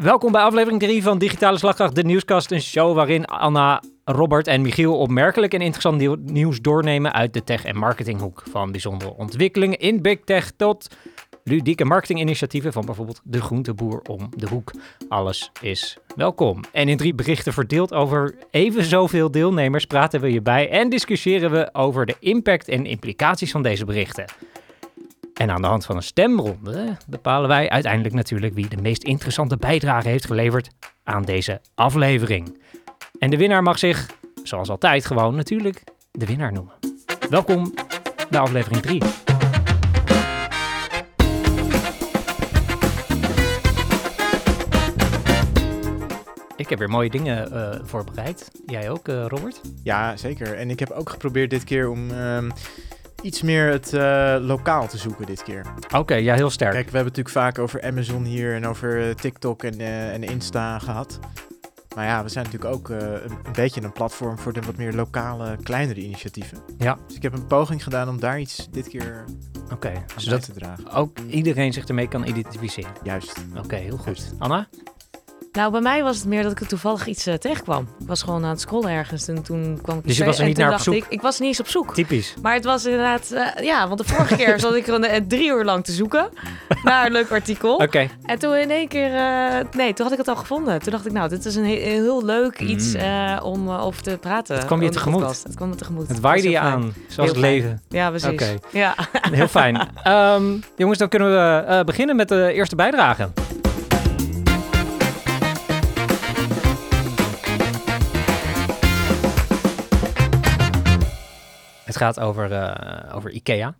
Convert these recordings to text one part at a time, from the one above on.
Welkom bij aflevering 3 van Digitale Slagkracht, de nieuwskast. Een show waarin Anna, Robert en Michiel opmerkelijk en interessant nieuw- nieuws doornemen uit de tech- en marketinghoek. Van bijzondere ontwikkelingen in big tech tot ludieke marketinginitiatieven van bijvoorbeeld de groenteboer om de hoek. Alles is welkom. En in drie berichten verdeeld over even zoveel deelnemers praten we je bij en discussiëren we over de impact en implicaties van deze berichten. En aan de hand van een stemronde bepalen wij uiteindelijk natuurlijk wie de meest interessante bijdrage heeft geleverd aan deze aflevering. En de winnaar mag zich, zoals altijd gewoon natuurlijk, de winnaar noemen. Welkom bij aflevering 3. Ik heb weer mooie dingen eh, voorbereid. Jij ook, eh, Robert? Ja, zeker. En ik heb ook geprobeerd dit keer om ehm, iets meer het eh, lokaal te zoeken dit keer. Oké, ja, heel sterk. Kijk, we hebben het natuurlijk vaak over Amazon hier en over eh, TikTok en, eh, en Insta gehad. Maar ja, we zijn natuurlijk ook een, een beetje een platform voor de wat meer lokale, kleinere initiatieven. Ja. Dus ik heb een poging gedaan om daar iets dit keer Oké, zodat te dragen. ook iedereen zich ermee kan identificeren. Juist. Oké, heel goed. Juist. Anna? Nou, bij mij was het meer dat ik er toevallig iets eh, tegenkwam. Ik was gewoon aan het scrollen ergens en toen kwam ik... Dus je was er niet naar op zoek? Ik, ik was niet eens op zoek. Typisch. Maar het was inderdaad... eh, ja, want de vorige keer zat ik er een, eh, drie uur lang te zoeken naar een leuk artikel. Oké. En toen in één keer... nee, toen had ik het al gevonden. Toen dacht ik, nou, dit is een he- heel, leuk iets Mm. om over te praten. Het kwam je tegemoet. Het kwam me tegemoet. Het waaide je fijn. aan, zoals Heel het fijn. leven. Ja, precies. Oké. Ja. Heel fijn. Ehm, jongens, dan kunnen we beginnen met de eerste bijdrage. Het gaat over, eh, over IKEA.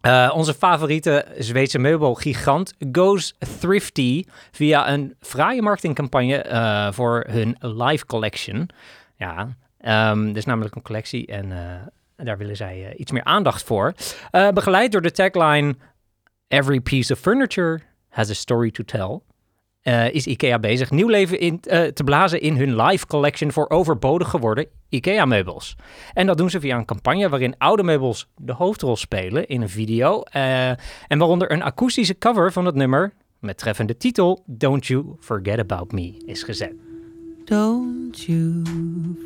Eh, onze favoriete Zweedse meubelgigant goes thrifty via een fraaie marketingcampagne eh, voor hun live collection. Ja, er is namelijk een collectie en daar willen zij iets meer aandacht voor. Begeleid door de tagline Every piece of furniture has a story to tell. Eh, is IKEA bezig nieuw leven in, eh, te blazen in hun live collection voor overbodig geworden IKEA-meubels. En dat doen ze via een campagne waarin oude meubels de hoofdrol spelen in een video. eh, en waaronder een akoestische cover van het nummer met treffende titel Don't You Forget About Me is gezet. Don't you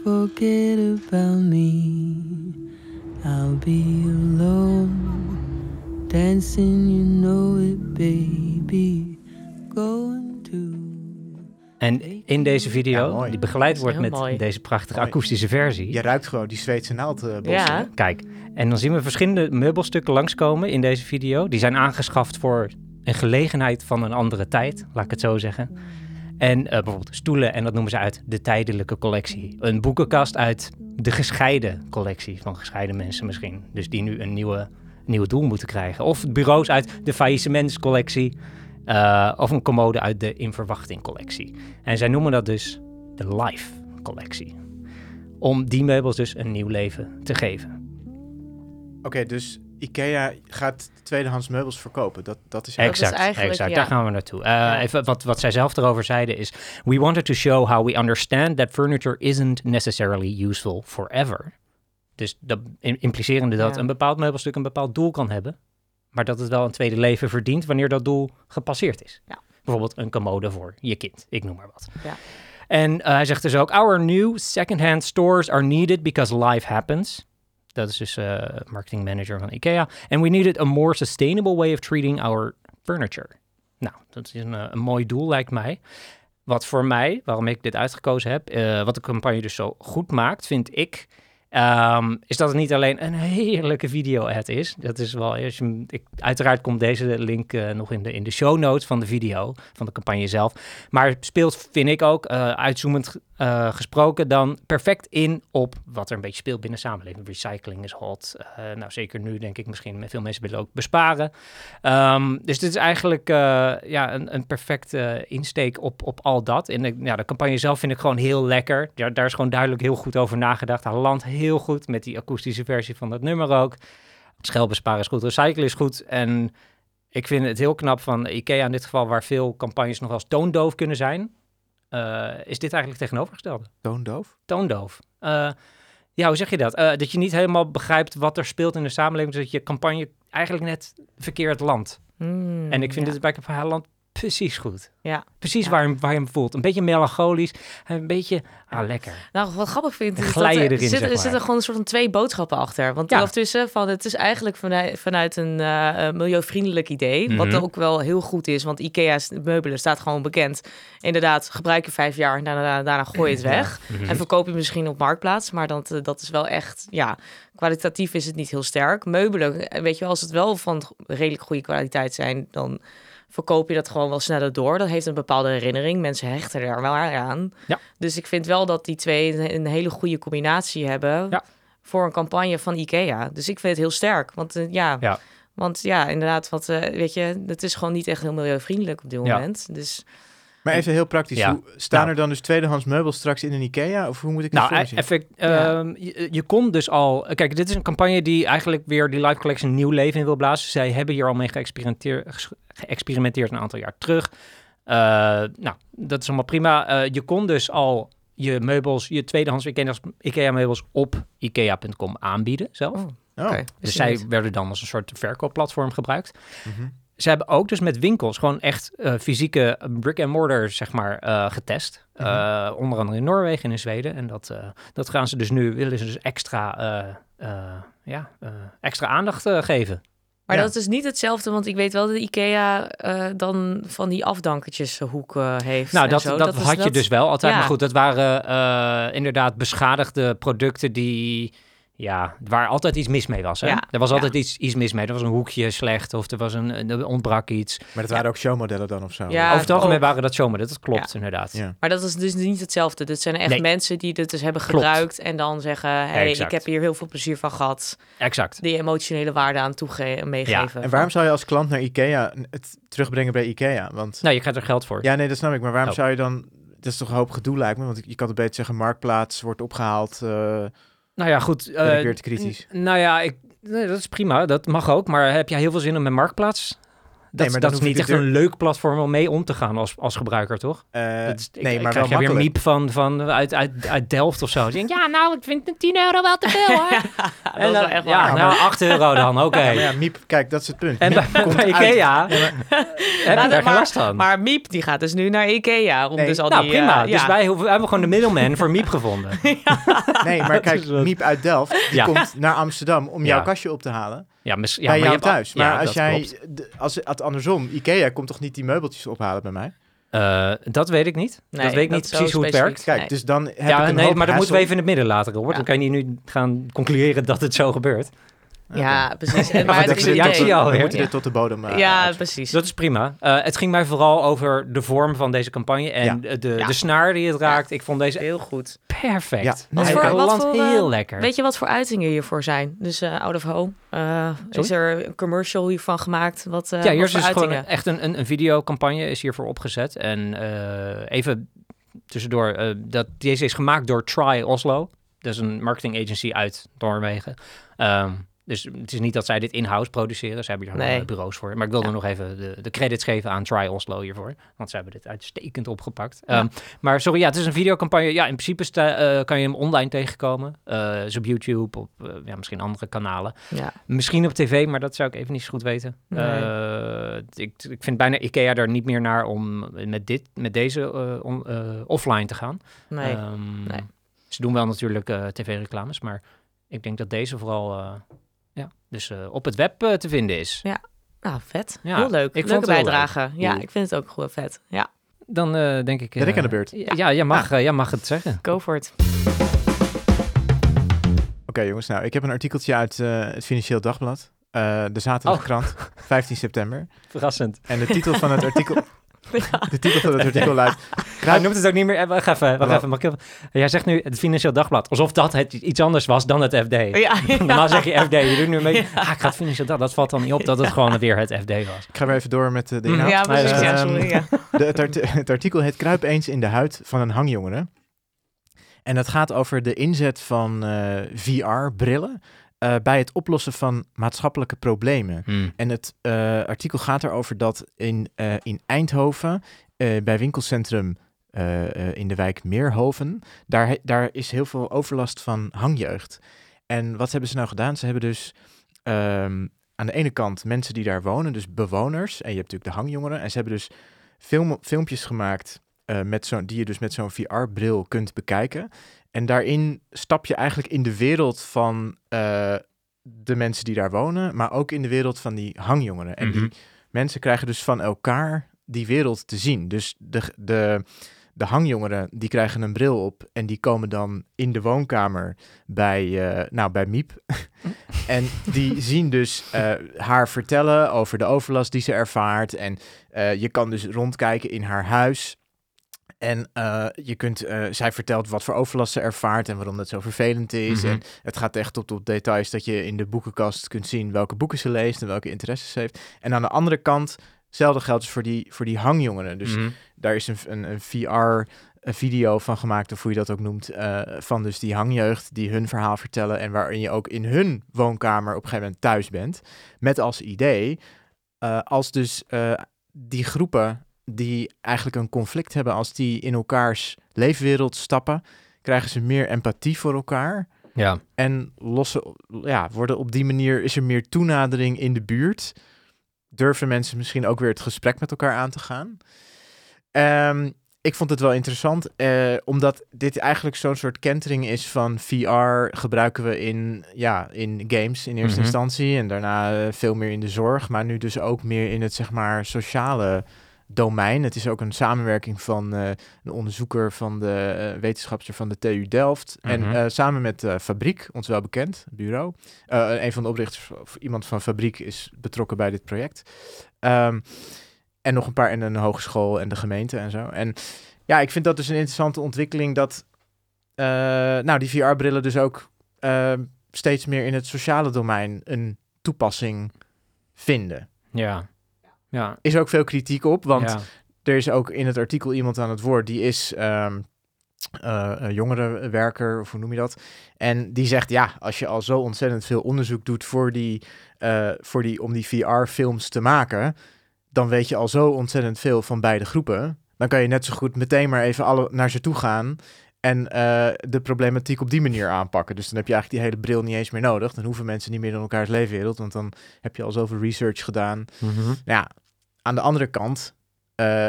forget about me. I'll be alone. Dancing, you know it, baby. En in deze video, Ja, die begeleid wordt met mooi. deze prachtige Mooi. akoestische versie. Je ruikt gewoon die Zweedse naaldbossen. Ja. Kijk, en dan zien we verschillende meubelstukken langskomen in deze video. Die zijn aangeschaft voor een gelegenheid van een andere tijd, laat ik het zo zeggen. En eh, bijvoorbeeld stoelen, en dat noemen ze uit de tijdelijke collectie. Een boekenkast uit de gescheiden collectie van gescheiden mensen misschien. Dus die nu een nieuwe, nieuwe doel moeten krijgen. Of bureaus uit de faillissementscollectie. Eh of een commode uit de in verwachting collectie. En zij noemen dat dus de life collectie. Om die meubels dus een nieuw leven te geven. Oké, dus Ikea gaat tweedehands meubels verkopen. Dat, dat is Exact, eigenlijk, exact. ja. daar gaan we naartoe. Eh, Ja. Even wat, wat zij zelf erover zeiden is... We wanted to show how we understand that furniture isn't necessarily useful forever. Dus dat im- implicerende dat Ja. een bepaald meubelstuk een bepaald doel kan hebben... maar dat het wel een tweede leven verdient wanneer dat doel gepasseerd is. Ja. Bijvoorbeeld een commode voor je kind, ik noem maar wat. Ja. En eh, hij zegt dus ook... Our new secondhand stores are needed because life happens... Dat is dus eh marketing manager van IKEA. And we needed a more sustainable way of treating our furniture. Nou, dat is een, eh, een mooi doel, lijkt mij. Wat voor mij, waarom ik dit uitgekozen heb, wat de campagne dus zo goed maakt, vind ik, ehm, is dat het niet alleen een heerlijke video-ad is. Dat is wel, als ik, uiteraard komt deze link eh, nog in de, in de show notes van de video, van de campagne zelf. Maar speelt, vind ik ook, eh, uitzoomend eh, gesproken, dan perfect in op wat er een beetje speelt binnen samenleving. Recycling is hot. Nou, zeker nu denk ik misschien, veel mensen willen ook besparen. Ehm, dus dit is eigenlijk ja, een, een perfecte insteek op, op al dat. En de, ja, de campagne zelf vind ik gewoon heel lekker. Ja, daar is gewoon duidelijk heel goed over nagedacht. Hij landt heel goed met die akoestische versie van dat nummer ook. Schel besparen is goed, recyclen is goed. En ik vind het heel knap van IKEA in dit geval, waar veel campagnes nog wel eens toondoof kunnen zijn. eh, is dit eigenlijk tegenovergestelde? Toondoof? Toondoof. Eh, ja, hoe zeg je dat? Eh, dat je niet helemaal begrijpt wat er speelt in de samenleving. Dus dat je campagne eigenlijk net verkeerd landt. Mm, En ik vind ja. dit bij Campagne land precies goed. Ja. Precies Ja. waar, je, hem- waar je hem voelt. Een beetje melancholisch. en Een beetje, ah, lekker. Nou, wat grappig vind ik is Glij dat je er, erin, zit, zeg er gewoon een soort van twee boodschappen achter. Want Ja. ondertussen van het is eigenlijk vanuit, vanuit een eh, eh, milieuvriendelijk idee, wat Mhm. ook wel heel goed is, want IKEA's meubelen staat gewoon bekend. Inderdaad, gebruik je vijf jaar en daarna, daarna gooi je het weg. Mhm. En verkoop je misschien op marktplaats, maar dat, eh, dat is wel echt, ja, kwalitatief is het niet heel sterk. Meubelen, eh, weet je wel, als het wel van redelijk goede kwaliteit zijn, dan verkoop je dat gewoon wel sneller door. Dat heeft een bepaalde herinnering. Mensen hechten er wel aan. Ja. Dus ik vind wel dat die twee een, hele goede combinatie hebben Ja. voor een campagne van IKEA. Dus ik vind het heel sterk. Want eh, ja, Ja. want ja, inderdaad, wat, eh, weet je, het is gewoon niet echt heel milieuvriendelijk op dit Ja. moment. Dus Maar even heel praktisch. Ja. Hoe, staan Nou. er dan dus tweedehands meubels straks in een IKEA? Of hoe moet ik dat Nou, voor me zien? effect, Ja. ehm, je, je kon dus al... Kijk, dit is een campagne die eigenlijk weer die live collection nieuw leven in wil blazen. Zij hebben hier al mee geëxperimenteerd, geëxperimenteerd een aantal jaar terug. Eh, nou, dat is allemaal prima. Eh, je kon dus al je meubels, je tweedehands IKEA-meubels op IKEA.com aanbieden zelf. Oh, Oh, oké. Dus zij werden dan als een soort verkoopplatform gebruikt. mhm. Ze hebben ook dus met winkels gewoon echt eh, fysieke brick-and-mortar, zeg maar, eh, getest. Mhm. Eh, onder andere in Noorwegen en in Zweden. En dat, dat gaan ze dus nu, willen ze dus extra, ja, extra aandacht geven. Maar Ja. dat is niet hetzelfde, want ik weet wel dat IKEA dan van die afdankertjeshoek eh heeft. Nou, en dat, dat, had je dus wel altijd. ja. Maar goed, dat waren inderdaad beschadigde producten die... Ja, waar altijd iets mis mee was. Hè? Ja, Er was ja. altijd iets, iets mis mee. Er was een hoekje slecht of er, was een, er ontbrak iets. Maar dat waren ook showmodellen dan of zo? Ja, Over het algemeen waren dat zomaar. Dat klopt inderdaad. Ja. Maar dat is dus niet hetzelfde. Dit zijn echt Nee. mensen die dit dus hebben Klopt. gebruikt en dan zeggen: hey, ik heb hier heel veel plezier van gehad. Exact. Die emotionele waarde aan toege- meegeven. En waarom zou je als klant naar IKEA het terugbrengen bij IKEA? Want Nou, je krijgt er geld voor. ja, nee, dat snap ik. Maar waarom Oh. zou je dan... Dat is toch een hoop gedoe lijkt me. Want je kan het beter zeggen, marktplaats wordt opgehaald. eh Nou ja, goed. eh, weer te kritisch. n- Nou ja, ik, nee, dat is prima. Dat mag ook. Maar heb jij heel veel zin om met Marktplaats? Dat, maar dat is niet echt een leuk platform om mee om te gaan als, als gebruiker, toch? Eh, Dat is- ik- nee, ik maar krijg wel je weer een miep van, van uit, uit, uit Delft of zo. Die denkt, ja, nou, ik vind 10 euro wel te veel, hoor. dat is En dan- echt ja, waar. nou, 8 euro dan, oké. Ja, maar ja, Miep, kijk, dat is het punt. En bij, komt bij Ikea heb je daar geen maar- last van. Maar Miep, die gaat dus nu naar Ikea. Om Nee. dus al nou, die, prima. eh, Dus ja. wij hoeven- hebben gewoon de middleman voor Miep gevonden. Nee, maar kijk, Miep uit Delft, die Ja. komt naar Amsterdam om jouw Ja. kastje op te halen. Ja, mis, ja, bij maar jou thuis. Maar ja, als jij, als het andersom, Ikea komt toch niet die meubeltjes ophalen bij mij? Eh, dat weet ik niet. Nee, dat weet ik dat niet precies hoe het werkt. Kijk, Nee. dus dan heb ja, ik een nee, hoop maar dat moeten we even in het midden laten, Robert. Ja. Dan kan je niet nu gaan concluderen dat het zo gebeurt. Ja, precies. En, Maar het ja, je we moeten Ja. dit tot de bodem eh, Ja, uit- precies. Dat is prima. Eh, het ging mij vooral over de vorm van deze campagne en Ja. de, de, Ja. de snaar die het raakt. Ik vond deze Heel goed. perfect. Ja. Wat Wat voor, wat voor, eh, heel lekker. Weet je wat voor uitingen hiervoor zijn? Dus eh out of home. Eh, is er een commercial hiervan gemaakt? Wat, eh ja, hier wat is dus gewoon echt een, een, een videocampagne is hiervoor opgezet. En eh, even tussendoor, eh, dat, deze is gemaakt door Try Oslo. Dat is een marketing agency uit Noorwegen. Ehm, dus het is niet dat zij dit in-house produceren. Ze hebben hier Nee. nee. bureaus voor. Maar ik wilde Ja. nog even de, de credits geven aan Try Oslo hiervoor. Want ze hebben dit uitstekend opgepakt. Ja. Ehm, maar sorry, ja, het is een videocampagne. Ja, in principe sta- eh, kan je hem online tegenkomen. Eh is op YouTube, op eh, ja, misschien andere kanalen. Ja. Misschien op tv, maar dat zou ik even niet zo goed weten. Nee. Eh, ik, ik vind bijna Ikea er niet meer naar om met, dit, met deze eh, on- eh, offline te gaan. Nee. Ehm, nee. Ze doen wel natuurlijk eh, tv-reclames, maar ik denk dat deze vooral eh, dus, eh, op het web eh, te vinden is. Nou, vet. Ja, heel leuk. ik Leuke bijdrage. Ja, ik vind het ook goed vet. Ja, Dan eh, denk ik... Ben ik aan de beurt? Ja, ja, jij, mag, eh, jij mag het zeggen. go for it. Oké jongens, nou, ik heb een artikeltje uit eh, het Financieel Dagblad. eh, de Zaterdagkrant, 15 september. Verrassend. En de titel van het artikel... De titel van het artikel luidt... Hij Kruip, noemt het ook niet meer... eh, Wacht even, wacht even. Mag ik even- Jij zegt nu het Financieel Dagblad, alsof dat het iets anders was dan het FD. Ja, Normaal zeg je FD, je doet nu een beetje... Ah, ik ga het Financieel Dagblad. Dat valt dan niet op dat het gewoon weer het FD was. ik ga weer even door met de Mm. inhoud. ja precies. Ja, ehm, sorry. Ja. De, het, art- het artikel heet Kruip eens in de huid van een hangjongere. En dat gaat over de inzet van eh, VR-brillen bij het oplossen van maatschappelijke problemen. En het eh, artikel gaat erover dat in, eh, in Eindhoven, eh, bij winkelcentrum eh, eh, in de wijk Meerhoven, daar, daar is heel veel overlast van hangjeugd. En wat hebben ze nou gedaan? Ze hebben dus ehm, aan de ene kant mensen die daar wonen, dus bewoners, en je hebt natuurlijk de hangjongeren, en ze hebben dus film, filmpjes gemaakt eh, met zo'n die je dus met zo'n VR-bril kunt bekijken. En daarin stap je eigenlijk in de wereld van eh, de mensen die daar wonen, maar ook in de wereld van die hangjongeren. En Mhm. die mensen krijgen dus van elkaar die wereld te zien. Dus de, de, de hangjongeren die krijgen een bril op en die komen dan in de woonkamer bij, eh, nou, bij Miep. en die zien dus eh, haar vertellen over de overlast die ze ervaart. En je kan dus rondkijken in haar huis. En eh, je kunt, eh, zij vertelt wat voor overlast ze ervaart en waarom dat zo vervelend is. Mhm. En het gaat echt tot op details dat je in de boekenkast kunt zien welke boeken ze leest en welke interesses ze heeft. En aan de andere kant, hetzelfde geldt dus voor die, voor die hangjongeren. Dus Mhm. daar is een, een, een VR een video van gemaakt, of hoe je dat ook noemt, eh, van dus die hangjeugd die hun verhaal vertellen en waarin je ook in hun woonkamer op een gegeven moment thuis bent. Met als idee, als dus die groepen die eigenlijk een conflict hebben, als die in elkaars leefwereld stappen, krijgen ze meer empathie voor elkaar. Ja. En lossen, ja, worden op die manier is er meer toenadering in de buurt. Durven mensen misschien ook weer het gesprek met elkaar aan te gaan. Ehm, ik vond het wel interessant, eh, omdat dit eigenlijk zo'n soort kentering is van VR gebruiken we in, ja, in games in eerste Mhm. instantie en daarna eh, veel meer in de zorg, maar nu dus ook meer in het zeg maar sociale domein. Het is ook een samenwerking van eh, een onderzoeker van de wetenschapster van de TU Delft. En Mhm. eh, samen met Fabriek, ons wel bekend bureau. Een van de oprichters, of iemand van Fabriek, is betrokken bij dit project. Ehm, en nog een paar in een hogeschool en de gemeente en zo. En ja, ik vind dat dus een interessante ontwikkeling dat nou, die VR-brillen dus ook eh, steeds meer in het sociale domein een toepassing vinden. Ja. Ja. Is er ook veel kritiek op, want ja. er is ook in het artikel iemand aan het woord, die is ehm eh, een jongerenwerker, of hoe noem je dat? En die zegt, ja, als je al zo ontzettend veel onderzoek doet voor die, eh, voor die, om die VR-films te maken, dan weet je al zo ontzettend veel van beide groepen. Dan kan je net zo goed meteen maar even alle naar ze toe gaan en eh, de problematiek op die manier aanpakken. Dus dan heb je eigenlijk die hele bril niet eens meer nodig. Dan hoeven mensen niet meer in elkaars leefwereld, want dan heb je al zoveel research gedaan. Mhm. Nou ja, aan de andere kant, eh,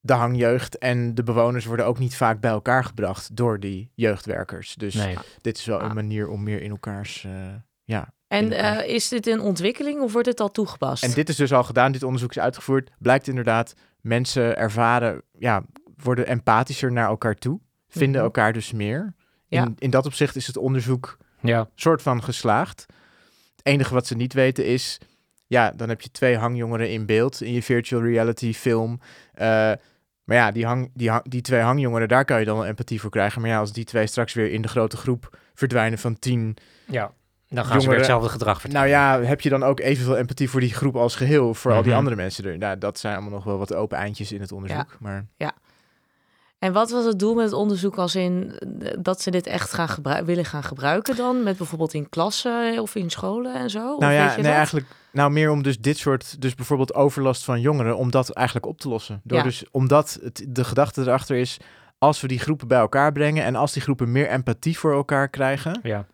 de hangjeugd en de bewoners worden ook niet vaak bij elkaar gebracht door die jeugdwerkers. Dus Nee. dit is wel Ah. een manier om meer in elkaars, eh, ja. En eh, is dit een ontwikkeling of wordt het al toegepast? En dit is dus al gedaan, dit onderzoek is uitgevoerd. Blijkt inderdaad, mensen ervaren, ja, worden empathischer naar elkaar toe. Vinden Mhm. elkaar dus meer. In, Ja. in dat opzicht is het onderzoek Ja. soort van geslaagd. Het enige wat ze niet weten is, ja, dan heb je twee hangjongeren in beeld in je virtual reality film. Eh, maar ja, die, hang, die, hang- die twee hangjongeren, daar kan je dan wel empathie voor krijgen. Maar ja, als die twee straks weer in de grote groep verdwijnen van tien, Ja. Dan gaan ze weer hetzelfde gedrag vertonen. nou ja, heb je dan ook evenveel empathie voor die groep als geheel, voor al die Mhm. andere mensen er. Nou, dat zijn allemaal nog wel wat open eindjes in het onderzoek. Maar En wat was het doel met het onderzoek als in eh, dat ze dit echt gaan willen gaan gebruiken dan? Met bijvoorbeeld in klassen of in scholen en zo? Of nou weet ja, je nee, dat? eigenlijk nou meer om dus dit soort, dus bijvoorbeeld overlast van jongeren, om dat eigenlijk op te lossen. Door Ja. dus, omdat het, de gedachte erachter is, als we die groepen bij elkaar brengen en als die groepen meer empathie voor elkaar krijgen, Ja.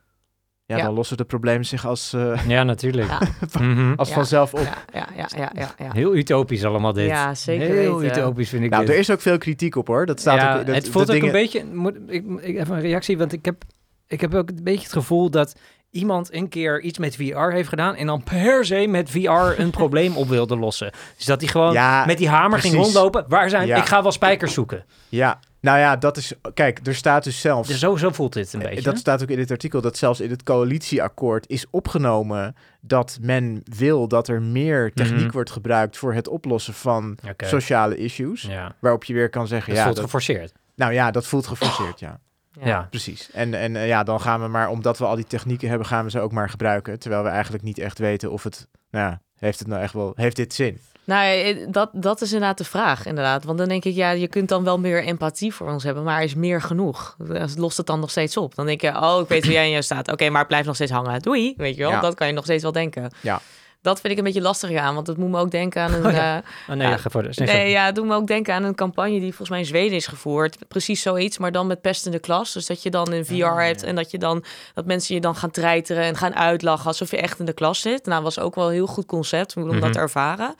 Ja, Ja. dan lossen de problemen zich als, eh, Ja, natuurlijk. Ja. Mhm. als Ja. vanzelf op. Ja, ja, ja, ja, ja, ja. Heel utopisch allemaal dit. Ja, zeker Heel weten. utopisch vind ik Nou, dit. er is ook veel kritiek op hoor. Dat staat ja, ook. Dat, het voelt ook dingen- een beetje... Moet, ik, ik even een reactie, want ik heb, ik heb ook een beetje het gevoel dat iemand een keer iets met VR heeft gedaan en dan per se met VR een probleem op wilde lossen. Dus dat hij gewoon Ja, met die hamer ging rondlopen. Waar zijn... Ja. Ik ga wel spijkers zoeken. ja, nou ja, dat is. Kijk, er staat dus zelfs. Dus zo, zo voelt dit een Eh, beetje. Dat staat ook in dit artikel, dat zelfs in het coalitieakkoord is opgenomen dat men wil dat er meer techniek Mhm. wordt gebruikt voor het oplossen van sociale issues. Ja, Waarop je weer kan zeggen, dat ja, voelt dat, geforceerd. nou ja, dat voelt geforceerd, ja. Ja. Precies. En, en eh, ja, dan gaan we maar, omdat we al die technieken hebben, gaan we ze ook maar gebruiken. Terwijl we eigenlijk niet echt weten of het, nou ja, heeft het nou echt wel, heeft dit zin? Nou, eh, dat, dat is inderdaad de vraag, inderdaad. Want dan denk ik, ja, je kunt dan wel meer empathie voor ons hebben, maar is meer genoeg? Dus Lost het dan nog steeds op? Dan denk je, oh, ik weet hoe jij in je staat. Oké, maar het blijft nog steeds hangen. Doei, weet je wel? Ja. Dat kan je nog steeds wel denken. Ja. Dat vind ik een beetje lastig aan, want het moet me ook denken aan een... Oh ja. eh, Oh, nee, Ja. verder. Zeg Nee, ja, het doet me ook denken aan een campagne die volgens mij in Zweden is gevoerd. Precies zoiets, maar dan met pest in de klas. Dus dat je dan een VR Ah, hebt en dat je dan dat mensen je dan gaan treiteren en gaan uitlachen alsof je echt in de klas zit. Nou, was ook wel een heel goed concept om dat Mhm. te ervaren.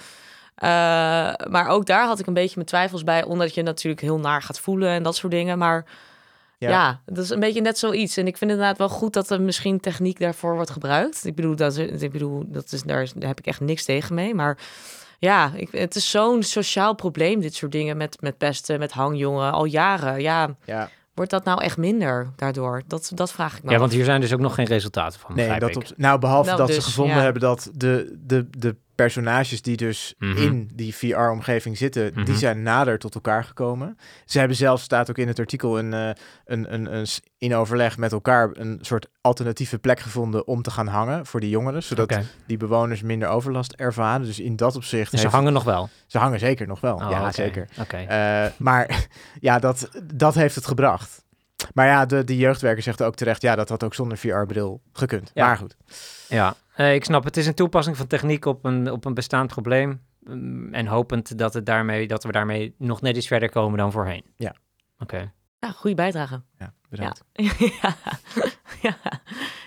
Eh, maar ook daar had ik een beetje mijn twijfels bij, omdat je natuurlijk heel naar gaat voelen en dat soort dingen. Maar Ja. ja. dat is een beetje net zoiets. En ik vind het inderdaad wel goed dat er misschien techniek daarvoor wordt gebruikt. Ik bedoel, dat, is- ik bedoel, dat is, daar, is- daar heb ik echt niks tegen mee. Maar ja, ik, het is zo'n sociaal probleem, dit soort dingen met, met pesten, met hangjongen, al jaren. Ja, Ja, wordt dat nou echt minder daardoor? Dat, dat vraag ik me Ja, af. want hier zijn dus ook nog geen resultaten van, nee, dat ik. op, nou behalve Nou, dat ze dus, gevonden ja. hebben dat de, de, de personages die dus Mhm. in die VR-omgeving zitten, Mhm. die zijn nader tot elkaar gekomen. Ze hebben zelfs, staat ook in het artikel, een, eh, een, een, in overleg met elkaar een soort alternatieve plek gevonden om te gaan hangen voor die jongeren, zodat die bewoners minder overlast ervaren. Dus in dat opzicht, dus ze hangen nog wel? ze hangen zeker nog wel. Oh, ja, zeker. Oké. Eh, maar ja, dat, dat heeft het gebracht. Maar ja, de, de jeugdwerker zegt ook terecht, ja, dat had ook zonder VR-bril gekund. Ja. Maar goed. Ja, eh, ik snap. Het is een toepassing van techniek op een, op een bestaand probleem. Mm, En hopend dat, het daarmee, dat we daarmee nog net iets verder komen dan voorheen. Ja. Oké. Ja, goede bijdrage. Ja, bedankt. Ja. ja.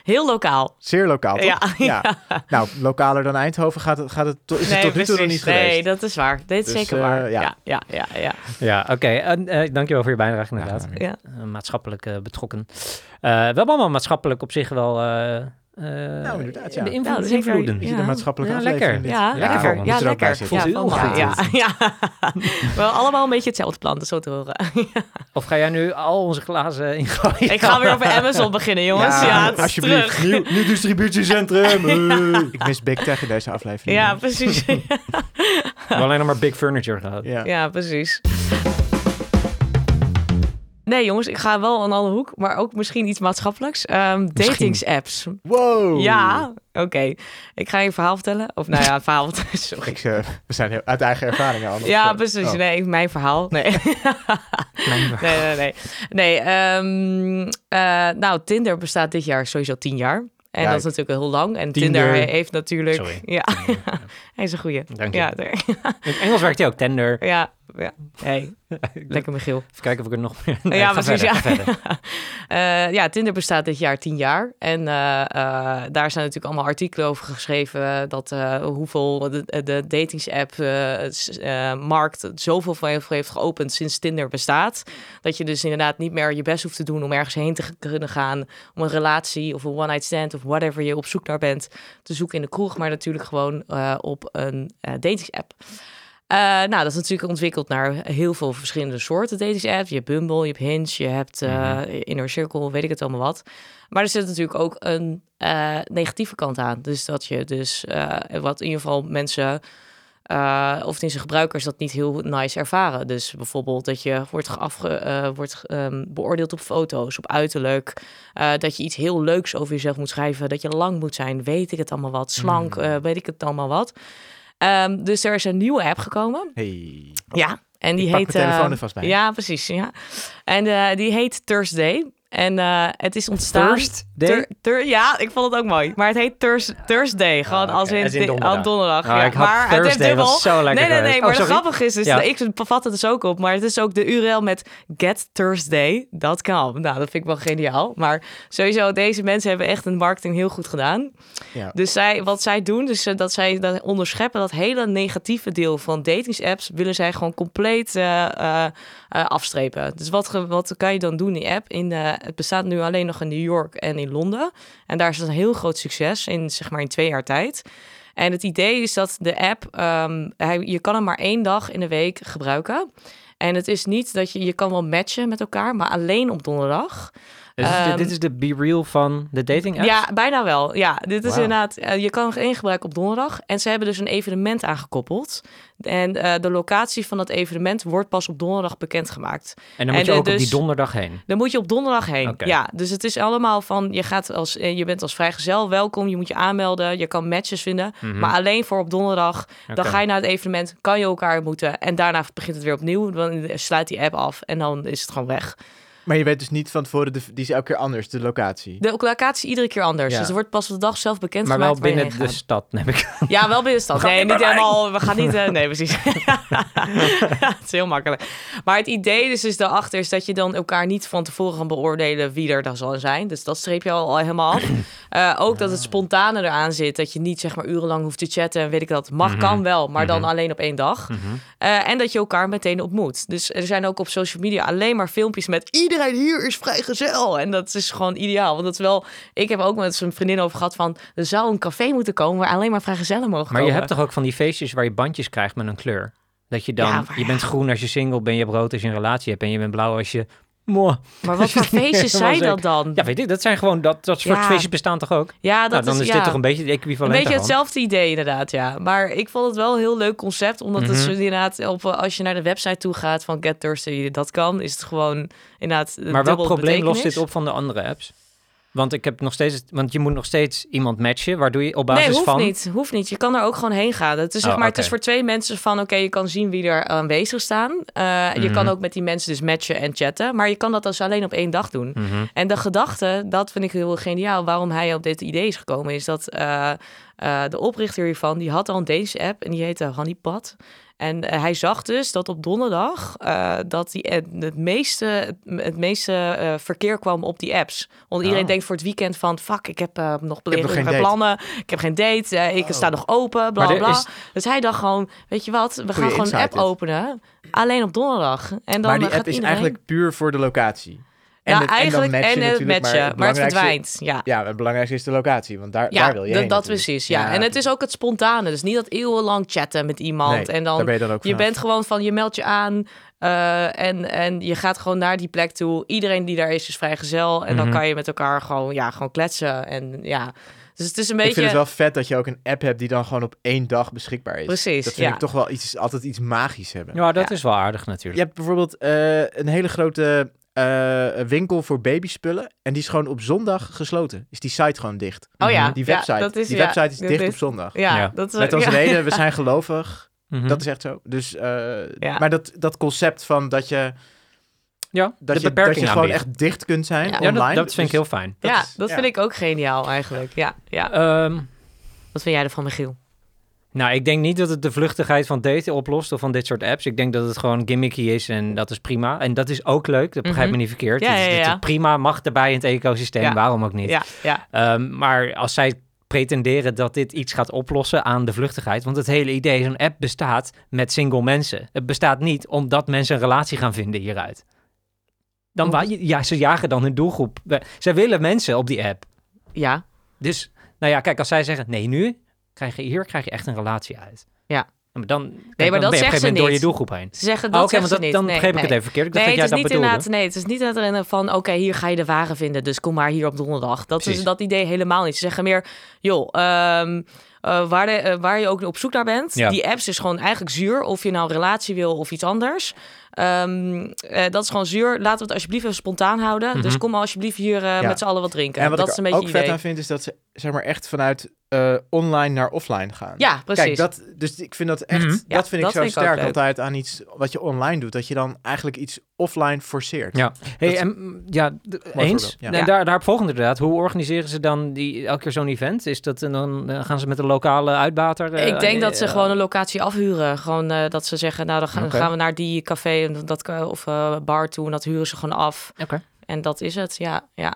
Heel lokaal. Zeer lokaal, toch? Ja, Ja. Nou, lokaler dan Eindhoven gaat het, gaat het, to- is het Nee, tot nu toe nog niet geweest. Nee, dat is waar. Dit is Dus, zeker eh, waar. ja. Ja, ja, ja, ja. Oké. En, eh, dankjewel voor je bijdrage inderdaad. ja. Eh, maatschappelijk eh, betrokken. Eh, we hebben allemaal maatschappelijk op zich wel... eh eh, Nou, inderdaad, ja. de invloed- Ja, zeker. invloeden. Ja. een maatschappelijke Ja, lekker. Ja, Ja, lekker. Ja, bij lekker. Ja, Voelt heel goed. ja, ja. We allemaal een beetje hetzelfde plan, dat zo te horen. Of ga jij nu al onze glazen ingooien? Ik ga weer over Amazon beginnen, jongens. Ja, alsjeblieft. terug. Nieuw, nieuw distributiecentrum. Ik mis Big Tech in deze aflevering. Ja, precies. We hebben alleen nog maar big furniture gehad. Ja. Ja, precies. Nee, jongens, ik ga wel een andere hoek, maar ook misschien iets maatschappelijks. Ehm datingsapps. Wow. Ja, oké. Ik ga je een verhaal vertellen. Of nou ja, een verhaal vertellen. Sorry. Ik, eh, we zijn heel, uit eigen ervaringen anders. Ja, precies. oh. Nee, mijn verhaal. Nee. Nee, nee, nee. Nee, ehm, eh, nou, Tinder bestaat dit jaar sowieso tien jaar. En Ja, dat is natuurlijk heel lang. En Tinder. Tinder heeft natuurlijk... Sorry. Ja, hij is een goeie. Dank je. Ja. In het Engels werkt hij ook, tender. ja, ja. Hey, lekker Michiel. Even kijken of ik er nog meer... Nee, ja, precies. Ja. Eh, ja, Tinder bestaat dit jaar tien jaar. En eh, eh, daar zijn natuurlijk allemaal artikelen over geschreven. Dat eh, hoeveel de, de datingsapp eh, s- eh, markt zoveel van heeft, heeft geopend sinds Tinder bestaat. Dat je dus inderdaad niet meer je best hoeft te doen om ergens heen te kunnen gaan. Om een relatie of een one-night stand of whatever je op zoek naar bent te zoeken in de kroeg. Maar natuurlijk gewoon op een datingsapp. Eh, nou, dat is natuurlijk ontwikkeld naar heel veel verschillende soorten dating-apps. Je hebt Bumble, je hebt Hinge, je hebt eh Inner Circle, weet ik het allemaal wat. Maar er zit natuurlijk ook een eh, negatieve kant aan. Dus dat je dus, wat in ieder geval mensen, of in zijn gebruikers, dat niet heel nice ervaren. Dus bijvoorbeeld dat je wordt, afge, wordt ehm, beoordeeld op foto's, op uiterlijk. dat je iets heel leuks over jezelf moet schrijven. Dat je lang moet zijn, weet ik het allemaal wat. Slank, eh, weet ik het allemaal wat. Ehm, dus er is een nieuwe app gekomen. Hey. Ja, en die Ik heet. telefoon eh, er vast bij. Ja, precies. Ja. En eh, die heet Thursday. En eh, het is ontstaan. First day? Thur- Thur- ja, ik vond het ook mooi. Maar het heet Thurs- Thursday. Gewoon Ah, als in, Als in donderdag. oh, donderdag. Ah, ja. ik had maar het heeft Thursday, dubbel. was zo lekker nee, nee, nee. geweest. Maar Oh, het grappige is, dus Ja. ik vat het dus ook op. Maar het is ook de URL met getthursday.com. Nou, dat vind ik wel geniaal. Maar sowieso, deze mensen hebben echt een marketing heel goed gedaan. Ja. Dus zij, wat zij doen, dus eh, dat zij dat onderscheppen, dat hele negatieve deel van datingsapps, willen zij gewoon compleet eh, afstrepen. Dus wat, wat kan je dan doen in die app? In, eh, het bestaat nu alleen nog in New York en in Londen. En daar is het een heel groot succes in, zeg maar, in twee jaar tijd. En het idee is dat de app, ehm, hij, je kan hem maar één dag in de week gebruiken. En het is niet dat je, je kan wel matchen met elkaar, maar alleen op donderdag. Dus dit is de- dit is de Be Real van de dating apps? Ja, bijna wel. Ja, dit is inderdaad. eh, je kan nog één gebruiken op donderdag. En ze hebben dus een evenement aangekoppeld. En eh, de locatie van dat evenement wordt pas op donderdag bekendgemaakt. En dan moet je eh, ook op die dus- donderdag heen. Dan moet je op donderdag heen. Ja, dus het is allemaal van je gaat als je bent als vrijgezel welkom. Je moet je aanmelden. Je kan matches vinden, Mhm. maar alleen voor op donderdag. Dan ga je naar het evenement, kan je elkaar ontmoeten en daarna begint het weer opnieuw. Dan sluit die app af en dan is het gewoon weg. Maar je weet dus niet van tevoren, de, die is elke keer anders, de locatie. De locatie is iedere keer anders. Ja. Dus er wordt pas op de dag zelf bekend Maar wel gemaakt waar je binnen heen de gaat. stad, neem ik aan. Ja, wel binnen de stad. gaan Nee, niet helemaal. We gaan niet. eh, nee, precies. ja, het is heel makkelijk. Maar het idee dus is daarachter is dat je dan elkaar niet van tevoren kan beoordelen wie er dan zal zijn. Dus dat streep je al, al helemaal af. Eh, ook dat het spontane eraan zit. Dat je niet zeg maar urenlang hoeft te chatten en weet ik dat. Mag, Mhm. kan wel, maar dan Mhm. alleen op één dag. Mhm. Eh, en dat je elkaar meteen ontmoet. Dus er zijn ook op social media alleen maar filmpjes met iedereen hier is vrijgezel. En dat is gewoon ideaal. Want dat is wel. Ik heb ook met zijn vriendin over gehad van er zou een café moeten komen waar alleen maar vrijgezellen mogen Maar je hebt toch ook van die feestjes waar je bandjes krijgt met een kleur? Dat je dan, Ja, je bent groen als je single bent, je hebt rood als je een relatie hebt en je bent blauw als je... Mooi. Maar wat voor feestjes zijn dat dan? Ja, weet ik, dat zijn gewoon, dat, dat soort Ja. feestjes bestaan toch ook? Ja, dat nou, dan is, ja, dit toch een beetje het een equivalent beetje daarvan? hetzelfde idee inderdaad, ja. Maar ik vond het wel een heel leuk concept, omdat het Mhm. inderdaad op eh, als je naar de website toe gaat van Get Thirsty, dat kan, is het gewoon inderdaad. Maar welk probleem lost dit op van de andere apps? Want ik heb nog steeds, want je moet nog steeds iemand matchen, waardoor je op basis Nee, hoeft van. niet. Hoeft niet. Je kan er ook gewoon heen gaan. Het is, zeg Oh, maar, het is voor twee mensen van... oké, je kan zien wie er aanwezig staan. Eh, Je Mhm. kan ook met die mensen dus matchen en chatten. Maar je kan dat dus alleen op één dag doen. Mhm. En de gedachte, dat vind ik heel geniaal... waarom hij op dit idee is gekomen... is dat eh, eh, de oprichter hiervan... die had al een Deense app en die heette Honeypot... En eh, hij zag dus dat op donderdag uh, dat die, uh, het meeste, het, het meeste uh, verkeer kwam op die apps. Want iedereen Oh. denkt voor het weekend van fuck, ik heb nog, date. plannen, ik heb geen date, ik Oh. sta nog open, bla bla. is- Dus hij dacht gewoon, weet je wat, we gaan gewoon een app openen, alleen op donderdag. En dan maar die app is iedereen... eigenlijk puur voor de locatie. En het- dan eigenlijk en, het matchen, maar, het belangrijkste- verdwijnt. Ja, Ja, het belangrijkste is de locatie, want daar, ja daar wil je dat, heen dat precies. Ja. en het is ook het spontane. Dus niet dat eeuwenlang chatten met iemand. Nee, en dan daar ben je dan ook Je bent gewoon van, je meldt je aan eh, en, en je gaat gewoon naar die plek toe. Iedereen die daar is, is vrijgezel. En dan Mhm. kan je met elkaar gewoon, ja, gewoon kletsen. En ja, dus het is een Ik beetje... vind het wel vet dat je ook een app hebt die dan gewoon op één dag beschikbaar is. Precies, Dat vind ja. ik toch wel iets, altijd iets magisch hebben. Ja, dat Ja. is wel aardig Je natuurlijk. hebt bijvoorbeeld eh, een hele grote eh, winkel voor babyspullen en die is gewoon op zondag gesloten. Is die site gewoon dicht. Oh ja, Die ja, website, dat is, die ja, website is dat dicht is- op zondag. Ja, Ja. dat is... Met als ja. reden, we zijn gelovig. Mhm. Dat is echt zo. Dus, eh, Ja. Maar dat, dat concept van dat je, ja, dat de je, dat je gewoon echt dicht kunt zijn Ja. Ja, online. dat, dat vind ik Dus- heel fijn. dat ja, is- dat ja. vind ik ook geniaal eigenlijk. Ja, ja. Ehm, Wat vind jij ervan, Michiel? Nou, ik denk niet dat het de vluchtigheid van daten oplost of van dit soort apps. Ik denk dat het gewoon gimmicky is en dat is prima. En dat is ook leuk, dat begrijp Mhm. me niet verkeerd. Ja, Het is- ja, prima, mag erbij in het ecosysteem, waarom ook niet. Ja, ja. Ehm, maar als zij pretenderen dat dit iets gaat oplossen aan de vluchtigheid, want het hele idee een app bestaat met single mensen. Het bestaat niet omdat mensen een relatie gaan vinden hieruit. Dan ja, ze jagen dan hun doelgroep. Zij willen mensen op die app. Ja, Dus, nou ja, kijk, als zij zeggen, nee, nu krijg je hier krijg je echt een relatie uit. Ja. Maar dan, kijk, maar dan dat ben je op een zegt gegeven ze moment door je niet. doelgroep heen. ze zeggen Oh, dat want ze dat, niet. dan Nee, begreep ik nee. het even verkeerd. Ik dacht Nee, dat het jij is dat niet bedoelde. Nee, het is niet dat er een van. Oké, hier ga je de ware vinden. Dus kom maar hier op donderdag. Dat Precies. is dat idee helemaal niet. Ze zeggen meer, joh, ehm, eh, waar, de, eh, waar je ook op zoek naar bent. Ja. Die apps is gewoon eigenlijk zuur. Of je nou een relatie wil of iets anders. Ehm, eh, dat is gewoon zuur. Laten we het alsjeblieft even spontaan houden. Mhm. Dus kom maar alsjeblieft hier eh, Ja. met z'n allen wat drinken. En wat dat ik is een beetje ook idee. vet aan vind, is dat ze zeg maar echt vanuit eh, online naar offline gaan. Ja, precies. Kijk, dat, dus ik vind dat echt. Ja, dat vind ik zo vind sterk altijd aan iets wat je online doet. Dat je dan eigenlijk iets offline forceert. Ja, hey, Dat- en, mm, ja, eens. ja. En daar, daarop volgende inderdaad. Hoe organiseren ze dan die, elke keer zo'n event? Is dat en dan eh, gaan ze met een lokale uitbater? eh, Ik denk dat ze eh, gewoon een locatie afhuren. Gewoon eh, dat ze zeggen, nou dan gaan, we naar die café en dat, of eh, bar toe en dat huren ze gewoon af. Oké. En dat is het, ja. ja.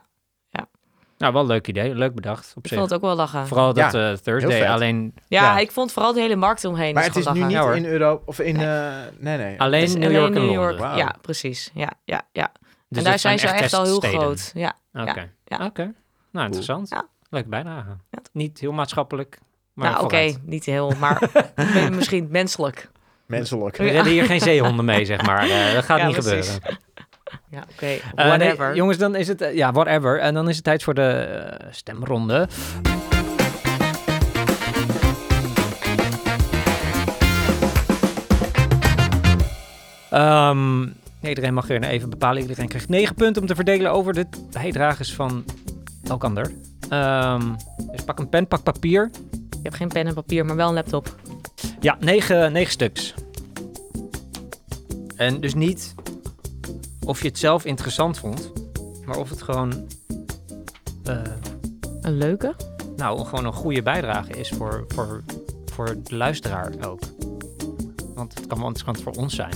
Nou, wel een leuk idee. Leuk bedacht op Ik zich. vond het ook wel lachen. Vooral dat Ja, eh, Thursday. Alleen, Ja, Ja. ik vond vooral de hele markt omheen. Maar het is nu niet in Europa of in. eh, nee, nee. alleen New alleen York en New. York. Ja, precies. Ja, ja, ja. Dus en daar zijn ze echt al heel groot. Ja, Oké. ja. Oké. Nou, interessant. Ja. Leuk bijdrage. Ja. Niet heel maatschappelijk, maar nou oké, niet heel, maar misschien menselijk. Menselijk. We redden hier geen zeehonden mee, zeg maar. Eh, dat gaat Ja, niet precies. gebeuren. Ja, oké, Eh, nee, whatever. jongens, dan is het... eh, ja, whatever. En dan is het tijd voor de eh, stemronde. Ehm, iedereen mag er even bepalen. Iedereen krijgt 9 punten om te verdelen over de bijdragers van elkander. Ehm, dus pak een pen, pak papier. Je hebt geen pen en papier, maar wel een laptop. Ja, negen, negen stuks. En dus niet of je het zelf interessant vond, maar of het gewoon, eh, Een leuke? nou, gewoon een goede bijdrage is voor, voor, voor de luisteraar ook. Want het kan wel interessant voor ons zijn.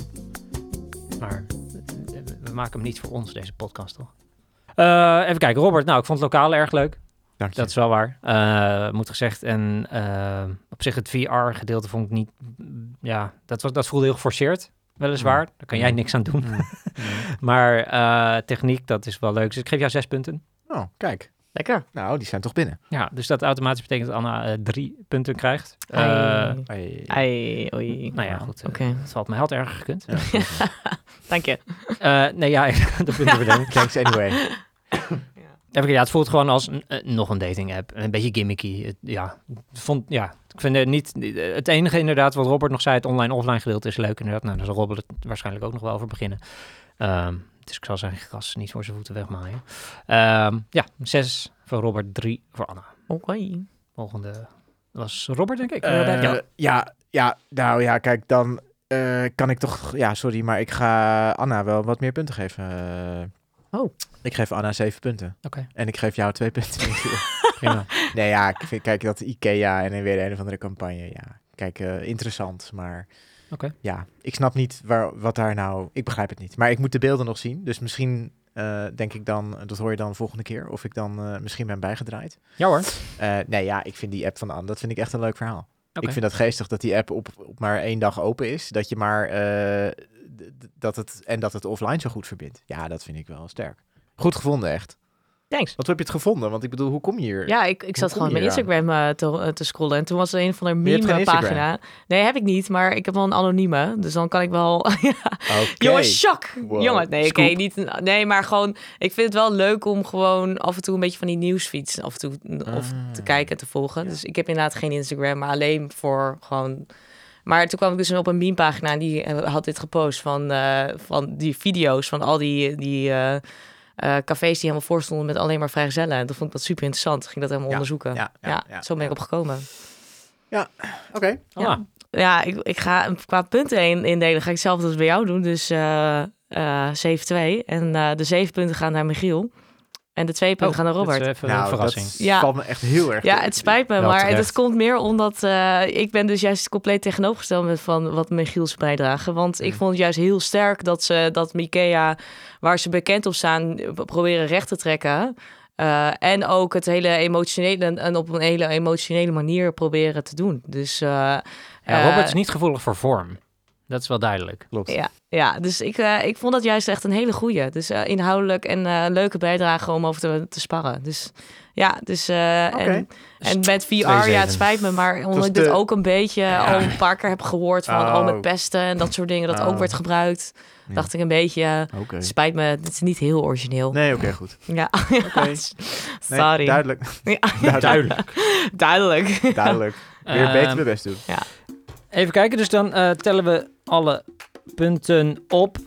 Maar we maken hem niet voor ons, deze podcast, toch? Eh, even kijken, Robert. Nou, ik vond het lokale erg leuk. Dank je. Dat is wel waar. Eh, moet gezegd. En op zich het VR-gedeelte vond ik niet... Ja, dat, was, dat voelde heel geforceerd, weliswaar. Daar kan jij niks aan doen. Mm. Mm. Maar eh, techniek, dat is wel leuk. Dus ik geef jou zes punten. Oh, kijk. Lekker. Nou, die zijn toch binnen. Ja, dus dat automatisch betekent dat Anna eh, drie punten krijgt. Eh, Ai. Hey. Ai, oei. nou ja, goed. eh, Oké. Het valt me had erger gekund. Ja. Dank je. Eh, nee, ja, de punten bedenken. Thanks anyway. Ja, het voelt gewoon als een, eh, nog een dating app. Een beetje gimmicky. Het- ja, vond, ja, ik vind het niet... Het enige inderdaad wat Robert nog zei, het online-offline gedeelte is leuk inderdaad. Nou, daar zal Robert het waarschijnlijk ook nog wel over beginnen. Ehm, dus ik zal zijn gras niet voor zijn voeten wegmaaien. Ehm, ja, zes voor Robert, drie voor Anna. Oké. Volgende was Robert, denk ik. Eh, ja. ja, ja, nou ja, kijk, dan eh, kan ik toch... Ja, sorry, maar ik ga Anna wel wat meer punten geven. Oh. Ik geef Anna zeven punten. Oké. En ik geef jou twee punten. Prima. nee, ja, ik vind, kijk, dat IKEA en weer een of andere campagne. Ja, kijk, eh, interessant, maar... Oké. Ja, ik snap niet waar, wat daar nou... Ik begrijp het niet. Maar ik moet de beelden nog zien. Dus misschien eh, denk ik dan... Dat hoor je dan volgende keer. Of ik dan eh, misschien ben bijgedraaid. Ja hoor. Nee, ja, ik vind die app van Anne, dat vind ik echt een leuk verhaal. Ik vind dat geestig dat die app op, op maar één dag open is. Dat je maar dat het en dat het offline zo goed verbindt. Ja, dat vind ik wel sterk. Goed gevonden, echt. Thanks. Wat heb je het gevonden? Want ik bedoel, hoe kom je hier? Ja, ik, ik zat gewoon mijn? Instagram eh, te, eh, te scrollen. En toen was er een van de je hebt geen meme Instagram? pagina. Nee, heb ik niet. Maar ik heb wel een anonieme. Dus dan kan ik wel... ja. Oké. Jongen, shock! Wow. Jongen, nee, oké, Scoop. niet... Nee, maar gewoon... Ik vind het wel leuk om gewoon af en toe een beetje van die nieuwsfeeds af en toe of te Ah. kijken en te volgen. Ja. Dus ik heb inderdaad geen Instagram, maar alleen voor gewoon... Maar toen kwam ik dus op een meme-pagina en die eh, had dit gepost van, eh, van die video's van al die, die eh, eh, cafés die helemaal voor stonden met alleen maar vrijgezellen. En toen vond ik dat super interessant. Ik ging dat helemaal Ja, onderzoeken. ja, Ja, ja, ja, zo ben ik ja. opgekomen. Oké. Anna. Ja, ik, ik ga qua punten in, indelen. Ga ik hetzelfde als bij jou doen. Dus eh eh 7-2. En eh, de zeven punten gaan naar Michiel. En de twee punten gaan naar Oh, dat Robert. is even een Nou, verrassing. dat Ja. valt me echt heel erg Ja, het spijt me, Wel maar terecht. dat komt meer omdat eh, ik ben dus juist compleet tegenovergesteld met van wat Michiels bijdrage. Want ik Mm. vond het juist heel sterk dat ze dat Ikea, waar ze bekend op staan, proberen recht te trekken. Eh, en ook het hele emotionele en op een hele emotionele manier proberen te doen. Dus eh, Ja, Robert is niet gevoelig voor vorm. Dat is wel duidelijk. Klopt. Ja, ja dus ik, eh, ik vond dat juist echt een hele goeie. Dus eh, inhoudelijk en eh, leuke bijdrage om over te, te sparren. Dus ja, dus eh, en, en met VR, ja, het spijt me, maar omdat ik dit de- ook een beetje Ja. al een paar keer heb gehoord van Oh. oh, met pesten en dat soort dingen, dat ook Oh. werd gebruikt, Ja. dacht ik een beetje, het spijt me, het is niet heel origineel. Nee, oké, goed. Ja, Oké. Nee, sorry. duidelijk. Ja, Duidelijk. duidelijk. Duidelijk. Weer Ehm, beter mijn best doen. Even kijken, dus dan eh, tellen we alle punten op.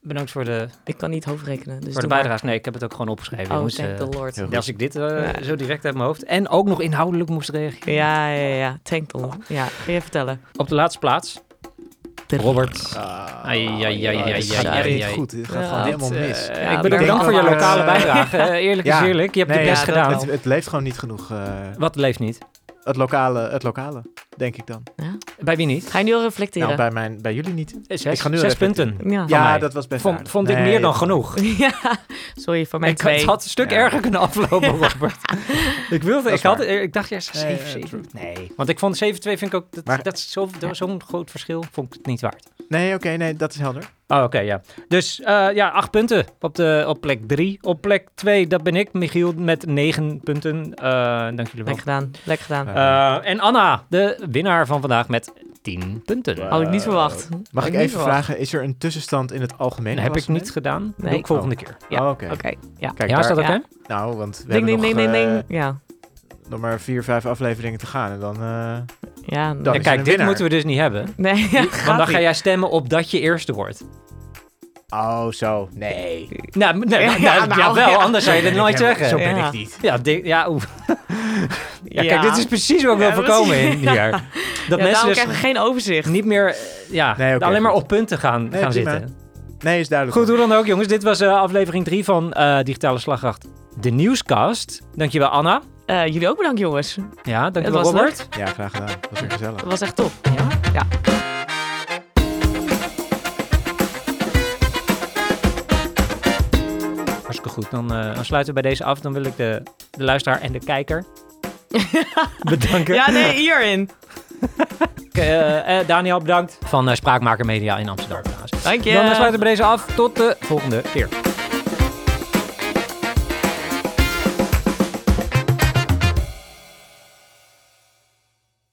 Bedankt voor de, Ik kan niet hoofdrekenen, dus voor de maar. bijdrage. Nee, ik heb het ook gewoon opgeschreven. Oh, jongens. thank Eh, the Lord. Ja, als ik dit eh, Ja. zo direct uit mijn hoofd en ook nog inhoudelijk moest reageren. Ja, ja, ja, thank the Lord. Ja, ga je vertellen. Op de laatste plaats, Robert. Ai, ai, ai, ai, ai, dit gaat ai, echt ai, niet ai. goed. Dit gaat Ja, gewoon helemaal mis. Ja, ik bedank bedankt voor je lokale bijdrage. Eerlijk is eerlijk, je hebt Nee, je best gedaan. Het, het leeft gewoon niet genoeg. eh, Wat leeft niet? het, lokale, het lokale, denk ik dan. Bij wie niet? Ga je nu al reflecteren? Nou, bij, mijn, bij jullie niet. Eh, Zes, Ik ga nu zes punten. ja. Ja, dat was best Vond, vond ik Nee, meer dan genoeg. ja, sorry voor mijn Ik, twee. het had een stuk Ja. erger kunnen aflopen, Robert. ik wilde, ik, had, ik dacht ja, 7, Nee, 7. ja, true. Nee, want ik vond 7-2 vind ik ook, dat, Maar- dat is zo- zo'n groot verschil, vond ik het niet waard. Nee, oké, nee, dat is helder. Oh, oké, ja. Dus eh, ja, acht punten op, de, op plek 3. Op plek 2, dat ben ik, Michiel, met 9 punten. Eh, dank jullie wel. Lekker gedaan, lekker gedaan. Eh, en Anna, de winnaar van vandaag, met 10 punten. Wow. Had ik niet verwacht. Mag ik even verwacht. vragen, is er een tussenstand in het algemeen? Dat heb ik niet gedaan. Nee. Doe ik volgende keer. Ja, Oh, oké. Oké, ja. Kijk, ja, is dat daar- oké? Ja. Nou, want we Ding, hebben ding, nog, ding, ding, ding. Ja, nog maar vier, vijf afleveringen te gaan. En dan... eh, ja. Dan Ja, is kijk, een dit winnaar. moeten we dus niet hebben. Nee, ja, Want dan ga jij stemmen op dat je eerste wordt. Oh, zo. Nee. Nou, nee, Ja, nou, ja, nou, wel, ja. anders zou je ik nooit zeggen. Zo ben Ja. ik niet. Ja, di- ja, oeh. ja, Ja. kijk, dit is precies wat ik wil voorkomen in hier. Dat ja, mensen dus krijgen geen overzicht. niet meer, eh, ja, Nee, alleen maar op punten gaan, Nee, gaan zitten. Nee, is duidelijk. Goed, hoe dan ook, jongens. Dit was eh, aflevering 3 van eh, Digitale Slagkracht, de nieuwscast. Dankjewel, Anna. Eh, jullie ook bedankt, jongens. Ja, dankjewel, Robert. Ja, graag gedaan. Dat was weer gezellig. Dat was echt top. Ja? Ja. Hartstikke goed. Dan, eh, dan sluiten we bij deze af. Dan wil ik de, de luisteraar en de kijker bedanken. Ja, nee, hierin. Eh, eh, Daniel, bedankt. Van eh, Spraakmaker Media in Amsterdam. Dank je. Dan sluiten we bij deze af. Tot de volgende keer.